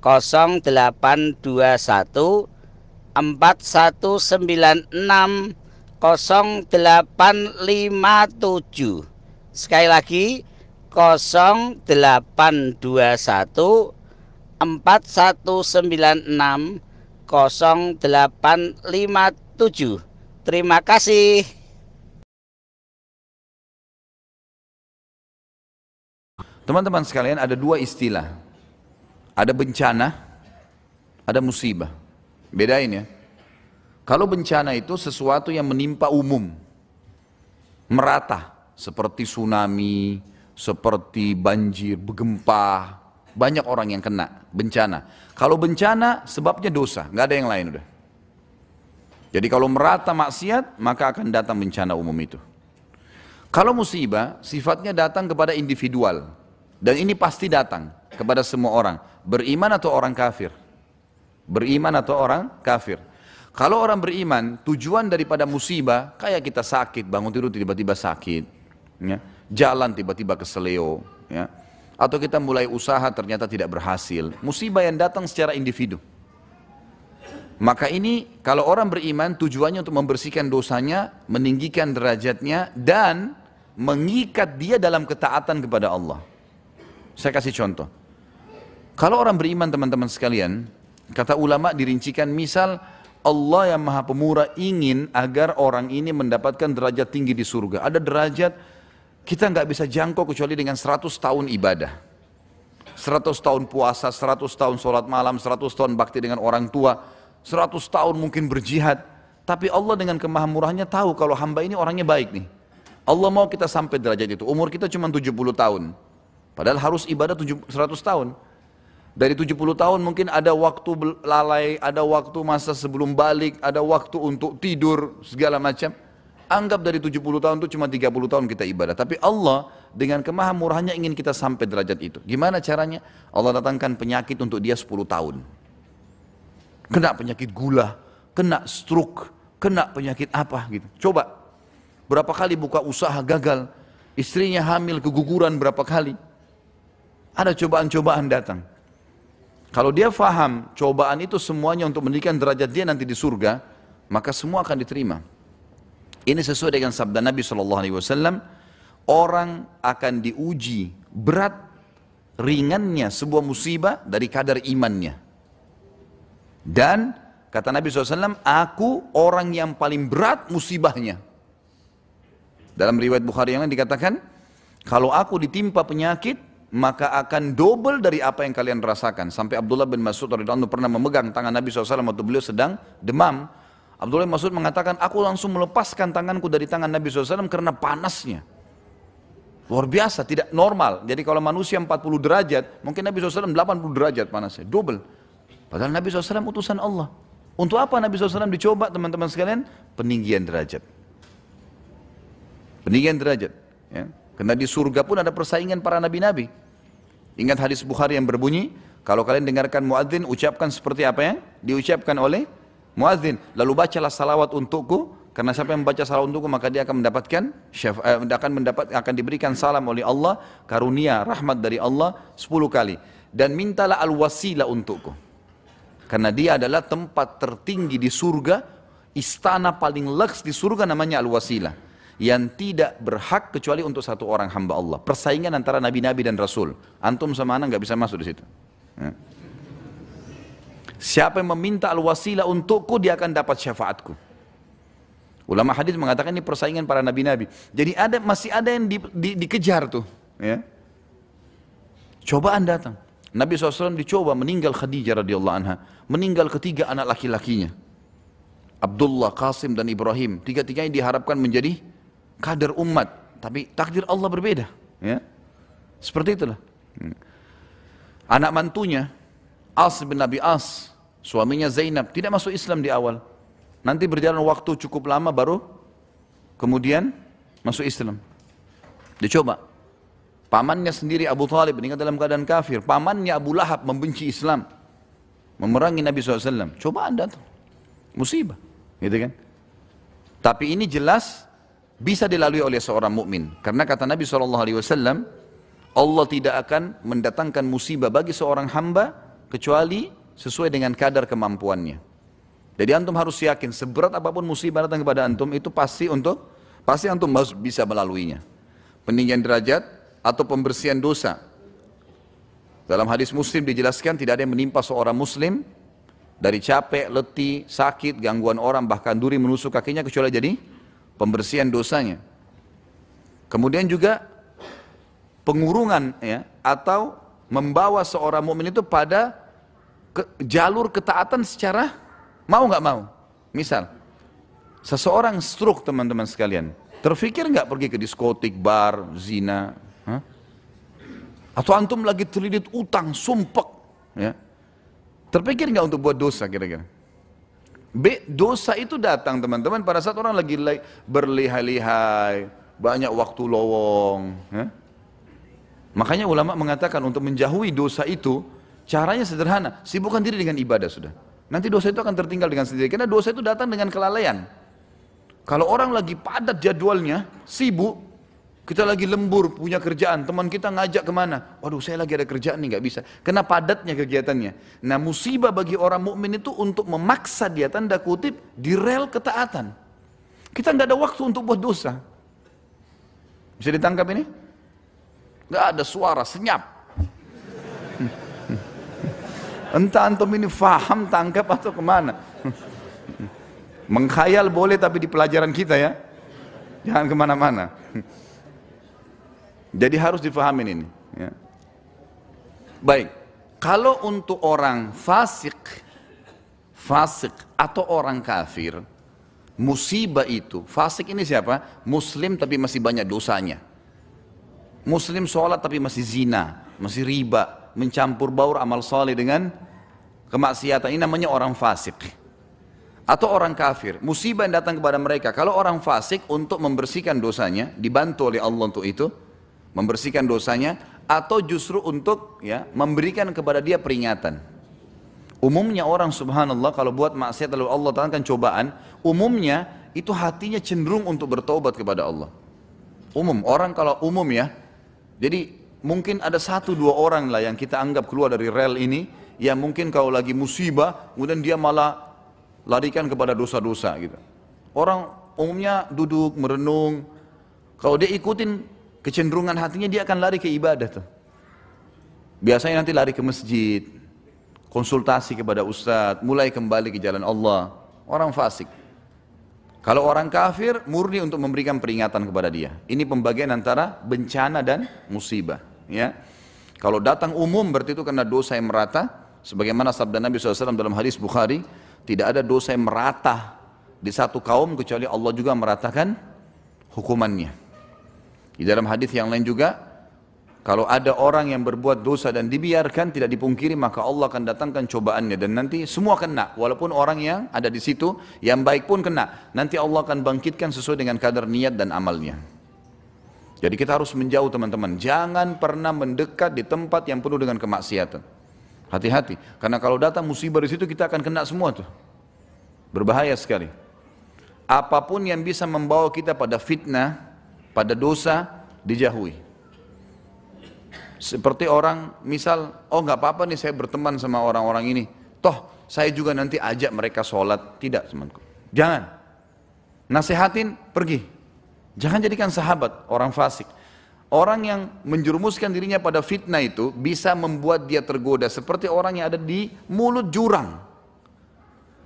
0821 4196 0857 Sekali lagi 0821 4196 0857 Terima kasih. Teman-teman sekalian ada dua istilah ada bencana, ada musibah. Bedain ya. Kalau bencana itu sesuatu yang menimpa umum, merata, seperti tsunami, seperti banjir, gempa, banyak orang yang kena bencana. Kalau bencana sebabnya dosa, nggak ada yang lain udah. Jadi kalau merata maksiat, maka akan datang bencana umum itu. Kalau musibah, sifatnya datang kepada individual. Dan ini pasti datang kepada semua orang. Beriman atau orang kafir? Beriman atau orang kafir? Kalau orang beriman, tujuan daripada musibah, kayak kita sakit, bangun tidur tiba-tiba sakit, ya. jalan tiba-tiba keseleo, ya. atau kita mulai usaha ternyata tidak berhasil. Musibah yang datang secara individu. Maka ini kalau orang beriman tujuannya untuk membersihkan dosanya, meninggikan derajatnya, dan mengikat dia dalam ketaatan kepada Allah. Saya kasih contoh. Kalau orang beriman teman-teman sekalian, kata ulama dirincikan misal Allah yang maha pemurah ingin agar orang ini mendapatkan derajat tinggi di surga. Ada derajat kita nggak bisa jangkau kecuali dengan 100 tahun ibadah. 100 tahun puasa, 100 tahun sholat malam, 100 tahun bakti dengan orang tua, 100 tahun mungkin berjihad. Tapi Allah dengan kemahamurahnya tahu kalau hamba ini orangnya baik nih. Allah mau kita sampai derajat itu. Umur kita cuma 70 tahun. Padahal harus ibadah 100 tahun. Dari 70 tahun mungkin ada waktu lalai, ada waktu masa sebelum balik, ada waktu untuk tidur, segala macam. Anggap dari 70 tahun itu cuma 30 tahun kita ibadah. Tapi Allah dengan kemahamurahannya ingin kita sampai derajat itu. Gimana caranya? Allah datangkan penyakit untuk dia 10 tahun. Kena penyakit gula, kena stroke, kena penyakit apa gitu. Coba, berapa kali buka usaha gagal, istrinya hamil keguguran berapa kali. Ada cobaan-cobaan datang. Kalau dia faham cobaan itu semuanya untuk meninggikan derajat dia nanti di surga, maka semua akan diterima. Ini sesuai dengan sabda Nabi SAW, orang akan diuji berat ringannya sebuah musibah dari kadar imannya. Dan kata Nabi SAW, aku orang yang paling berat musibahnya. Dalam riwayat Bukhari yang lain dikatakan, kalau aku ditimpa penyakit, maka akan double dari apa yang kalian rasakan. Sampai Abdullah bin Mas'ud radhiyallahu pernah memegang tangan Nabi SAW waktu beliau sedang demam. Abdullah bin Mas'ud mengatakan, aku langsung melepaskan tanganku dari tangan Nabi SAW karena panasnya. Luar biasa, tidak normal. Jadi kalau manusia 40 derajat, mungkin Nabi SAW 80 derajat panasnya, double. Padahal Nabi SAW utusan Allah. Untuk apa Nabi SAW dicoba teman-teman sekalian? Peninggian derajat. Peninggian derajat. Ya. Karena di surga pun ada persaingan para nabi-nabi. Ingat hadis Bukhari yang berbunyi, kalau kalian dengarkan muadzin ucapkan seperti apa yang diucapkan oleh muadzin. Lalu bacalah salawat untukku, karena siapa yang membaca salawat untukku maka dia akan mendapatkan eh, akan mendapat akan diberikan salam oleh Allah, karunia, rahmat dari Allah 10 kali. Dan mintalah al-wasilah untukku. Karena dia adalah tempat tertinggi di surga, istana paling leks di surga namanya al-wasilah yang tidak berhak kecuali untuk satu orang hamba Allah. Persaingan antara nabi-nabi dan rasul. Antum sama anak nggak bisa masuk di situ. Ya. Siapa yang meminta al-wasilah untukku, dia akan dapat syafaatku. Ulama hadis mengatakan ini persaingan para nabi-nabi. Jadi ada masih ada yang di, di, dikejar tuh. Ya. Cobaan datang. Nabi SAW dicoba meninggal Khadijah radhiyallahu anha. Meninggal ketiga anak laki-lakinya. Abdullah, Qasim dan Ibrahim. Tiga-tiganya diharapkan menjadi kadar umat, tapi takdir Allah berbeda. Ya. Seperti itulah. Hmm. Anak mantunya, As bin Nabi As, Suaminya Zainab tidak masuk Islam di awal. Nanti berjalan waktu cukup lama baru kemudian masuk Islam. Dicoba. Pamannya sendiri Abu Talib meninggal dalam keadaan kafir. Pamannya Abu Lahab membenci Islam. Memerangi Nabi SAW. Coba anda tuh. Musibah. Gitu kan. Tapi ini jelas bisa dilalui oleh seorang mukmin karena kata Nabi SAW Allah tidak akan mendatangkan musibah bagi seorang hamba kecuali sesuai dengan kadar kemampuannya. Jadi antum harus yakin seberat apa pun musibah datang kepada antum itu pasti untuk pasti antum bisa melaluinya. Peninggian derajat atau pembersihan dosa. Dalam hadis Muslim dijelaskan tidak ada yang menimpa seorang muslim dari capek, letih, sakit, gangguan orang bahkan duri menusuk kakinya kecuali jadi pembersihan dosanya. Kemudian juga pengurungan ya atau membawa seorang mukmin itu pada ke, jalur ketaatan secara mau nggak mau. Misal, seseorang stroke teman-teman sekalian, terfikir nggak pergi ke diskotik, bar, zina, huh? atau antum lagi terlilit utang, sumpek, ya, terpikir nggak untuk buat dosa kira-kira? B, dosa itu datang teman-teman pada saat orang lagi berlihai-lihai, banyak waktu lowong. Ya? Makanya ulama mengatakan untuk menjauhi dosa itu, caranya sederhana, sibukkan diri dengan ibadah sudah. Nanti dosa itu akan tertinggal dengan sendiri, karena dosa itu datang dengan kelalaian. Kalau orang lagi padat jadwalnya, sibuk, kita lagi lembur, punya kerjaan, teman kita ngajak ke mana? Waduh saya lagi ada kerjaan nih, nggak bisa. Kena padatnya kegiatannya. Nah musibah bagi orang mukmin itu untuk memaksa dia, tanda kutip, di rel ketaatan. Kita nggak ada waktu untuk buat dosa. Bisa ditangkap ini? Nggak ada suara, senyap. Entah antum ini faham, tangkap atau ke mana. Mengkhayal boleh tapi di pelajaran kita ya. Jangan ke mana-mana. Jadi harus difahamin ini. Ya. Baik, kalau untuk orang fasik, fasik atau orang kafir, musibah itu, fasik ini siapa? Muslim tapi masih banyak dosanya. Muslim sholat tapi masih zina, masih riba, mencampur baur amal soleh dengan kemaksiatan. Ini namanya orang fasik. Atau orang kafir, musibah yang datang kepada mereka. Kalau orang fasik untuk membersihkan dosanya, dibantu oleh Allah untuk itu, membersihkan dosanya atau justru untuk ya memberikan kepada dia peringatan. Umumnya orang subhanallah kalau buat maksiat lalu Allah kan cobaan, umumnya itu hatinya cenderung untuk bertobat kepada Allah. Umum, orang kalau umum ya, jadi mungkin ada satu dua orang lah yang kita anggap keluar dari rel ini, yang mungkin kalau lagi musibah, kemudian dia malah larikan kepada dosa-dosa gitu. Orang umumnya duduk, merenung, kalau dia ikutin kecenderungan hatinya dia akan lari ke ibadah tuh. Biasanya nanti lari ke masjid, konsultasi kepada ustadz, mulai kembali ke jalan Allah. Orang fasik. Kalau orang kafir, murni untuk memberikan peringatan kepada dia. Ini pembagian antara bencana dan musibah. Ya. Kalau datang umum berarti itu karena dosa yang merata. Sebagaimana sabda Nabi SAW dalam hadis Bukhari, tidak ada dosa yang merata di satu kaum kecuali Allah juga meratakan hukumannya. Di dalam hadis yang lain juga, kalau ada orang yang berbuat dosa dan dibiarkan tidak dipungkiri maka Allah akan datangkan cobaannya dan nanti semua kena walaupun orang yang ada di situ yang baik pun kena. Nanti Allah akan bangkitkan sesuai dengan kadar niat dan amalnya. Jadi kita harus menjauh teman-teman. Jangan pernah mendekat di tempat yang penuh dengan kemaksiatan. Hati-hati karena kalau datang musibah di situ kita akan kena semua tuh. Berbahaya sekali. Apa pun yang bisa membawa kita pada fitnah pada dosa dijauhi. Seperti orang misal, oh nggak apa-apa nih saya berteman sama orang-orang ini. Toh saya juga nanti ajak mereka sholat. Tidak temanku. Jangan. Nasihatin pergi. Jangan jadikan sahabat orang fasik. Orang yang menjerumuskan dirinya pada fitnah itu bisa membuat dia tergoda seperti orang yang ada di mulut jurang.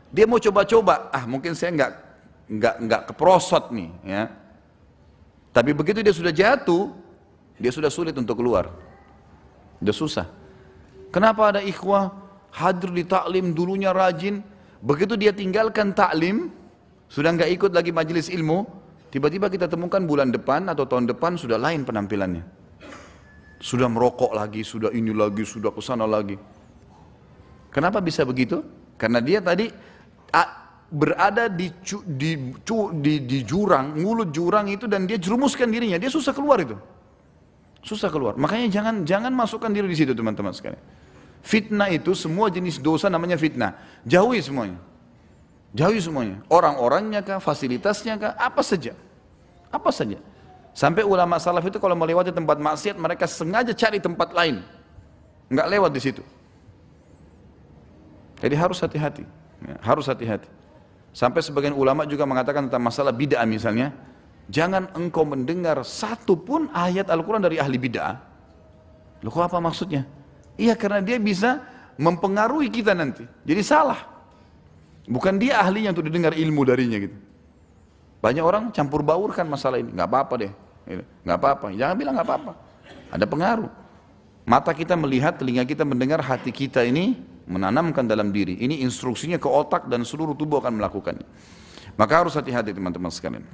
Dia mau coba-coba, ah mungkin saya nggak nggak nggak keprosot nih, ya tapi begitu dia sudah jatuh, dia sudah sulit untuk keluar. Sudah susah. Kenapa ada ikhwah hadir di taklim dulunya rajin, begitu dia tinggalkan taklim, sudah nggak ikut lagi majelis ilmu, tiba-tiba kita temukan bulan depan atau tahun depan sudah lain penampilannya. Sudah merokok lagi, sudah ini lagi, sudah ke sana lagi. Kenapa bisa begitu? Karena dia tadi berada di, di, di, di jurang, mulut jurang itu dan dia jerumuskan dirinya, dia susah keluar itu. Susah keluar. Makanya jangan jangan masukkan diri di situ teman-teman sekalian. Fitnah itu semua jenis dosa namanya fitnah. Jauhi semuanya. Jauhi semuanya. Orang-orangnya kah, fasilitasnya kah, apa saja. Apa saja. Sampai ulama salaf itu kalau melewati tempat maksiat mereka sengaja cari tempat lain. Enggak lewat di situ. Jadi harus hati-hati. Ya, harus hati-hati. Sampai sebagian ulama juga mengatakan tentang masalah bid'ah misalnya. Jangan engkau mendengar satu pun ayat Al-Quran dari ahli bid'ah. Loh kok apa maksudnya? Iya karena dia bisa mempengaruhi kita nanti. Jadi salah. Bukan dia ahlinya untuk didengar ilmu darinya gitu. Banyak orang campur baurkan masalah ini. Gak apa-apa deh. Gitu. Gak apa-apa. Jangan bilang gak apa-apa. Ada pengaruh. Mata kita melihat, telinga kita mendengar, hati kita ini menanamkan dalam diri. Ini instruksinya ke otak dan seluruh tubuh akan melakukannya. Maka harus hati-hati teman-teman sekalian.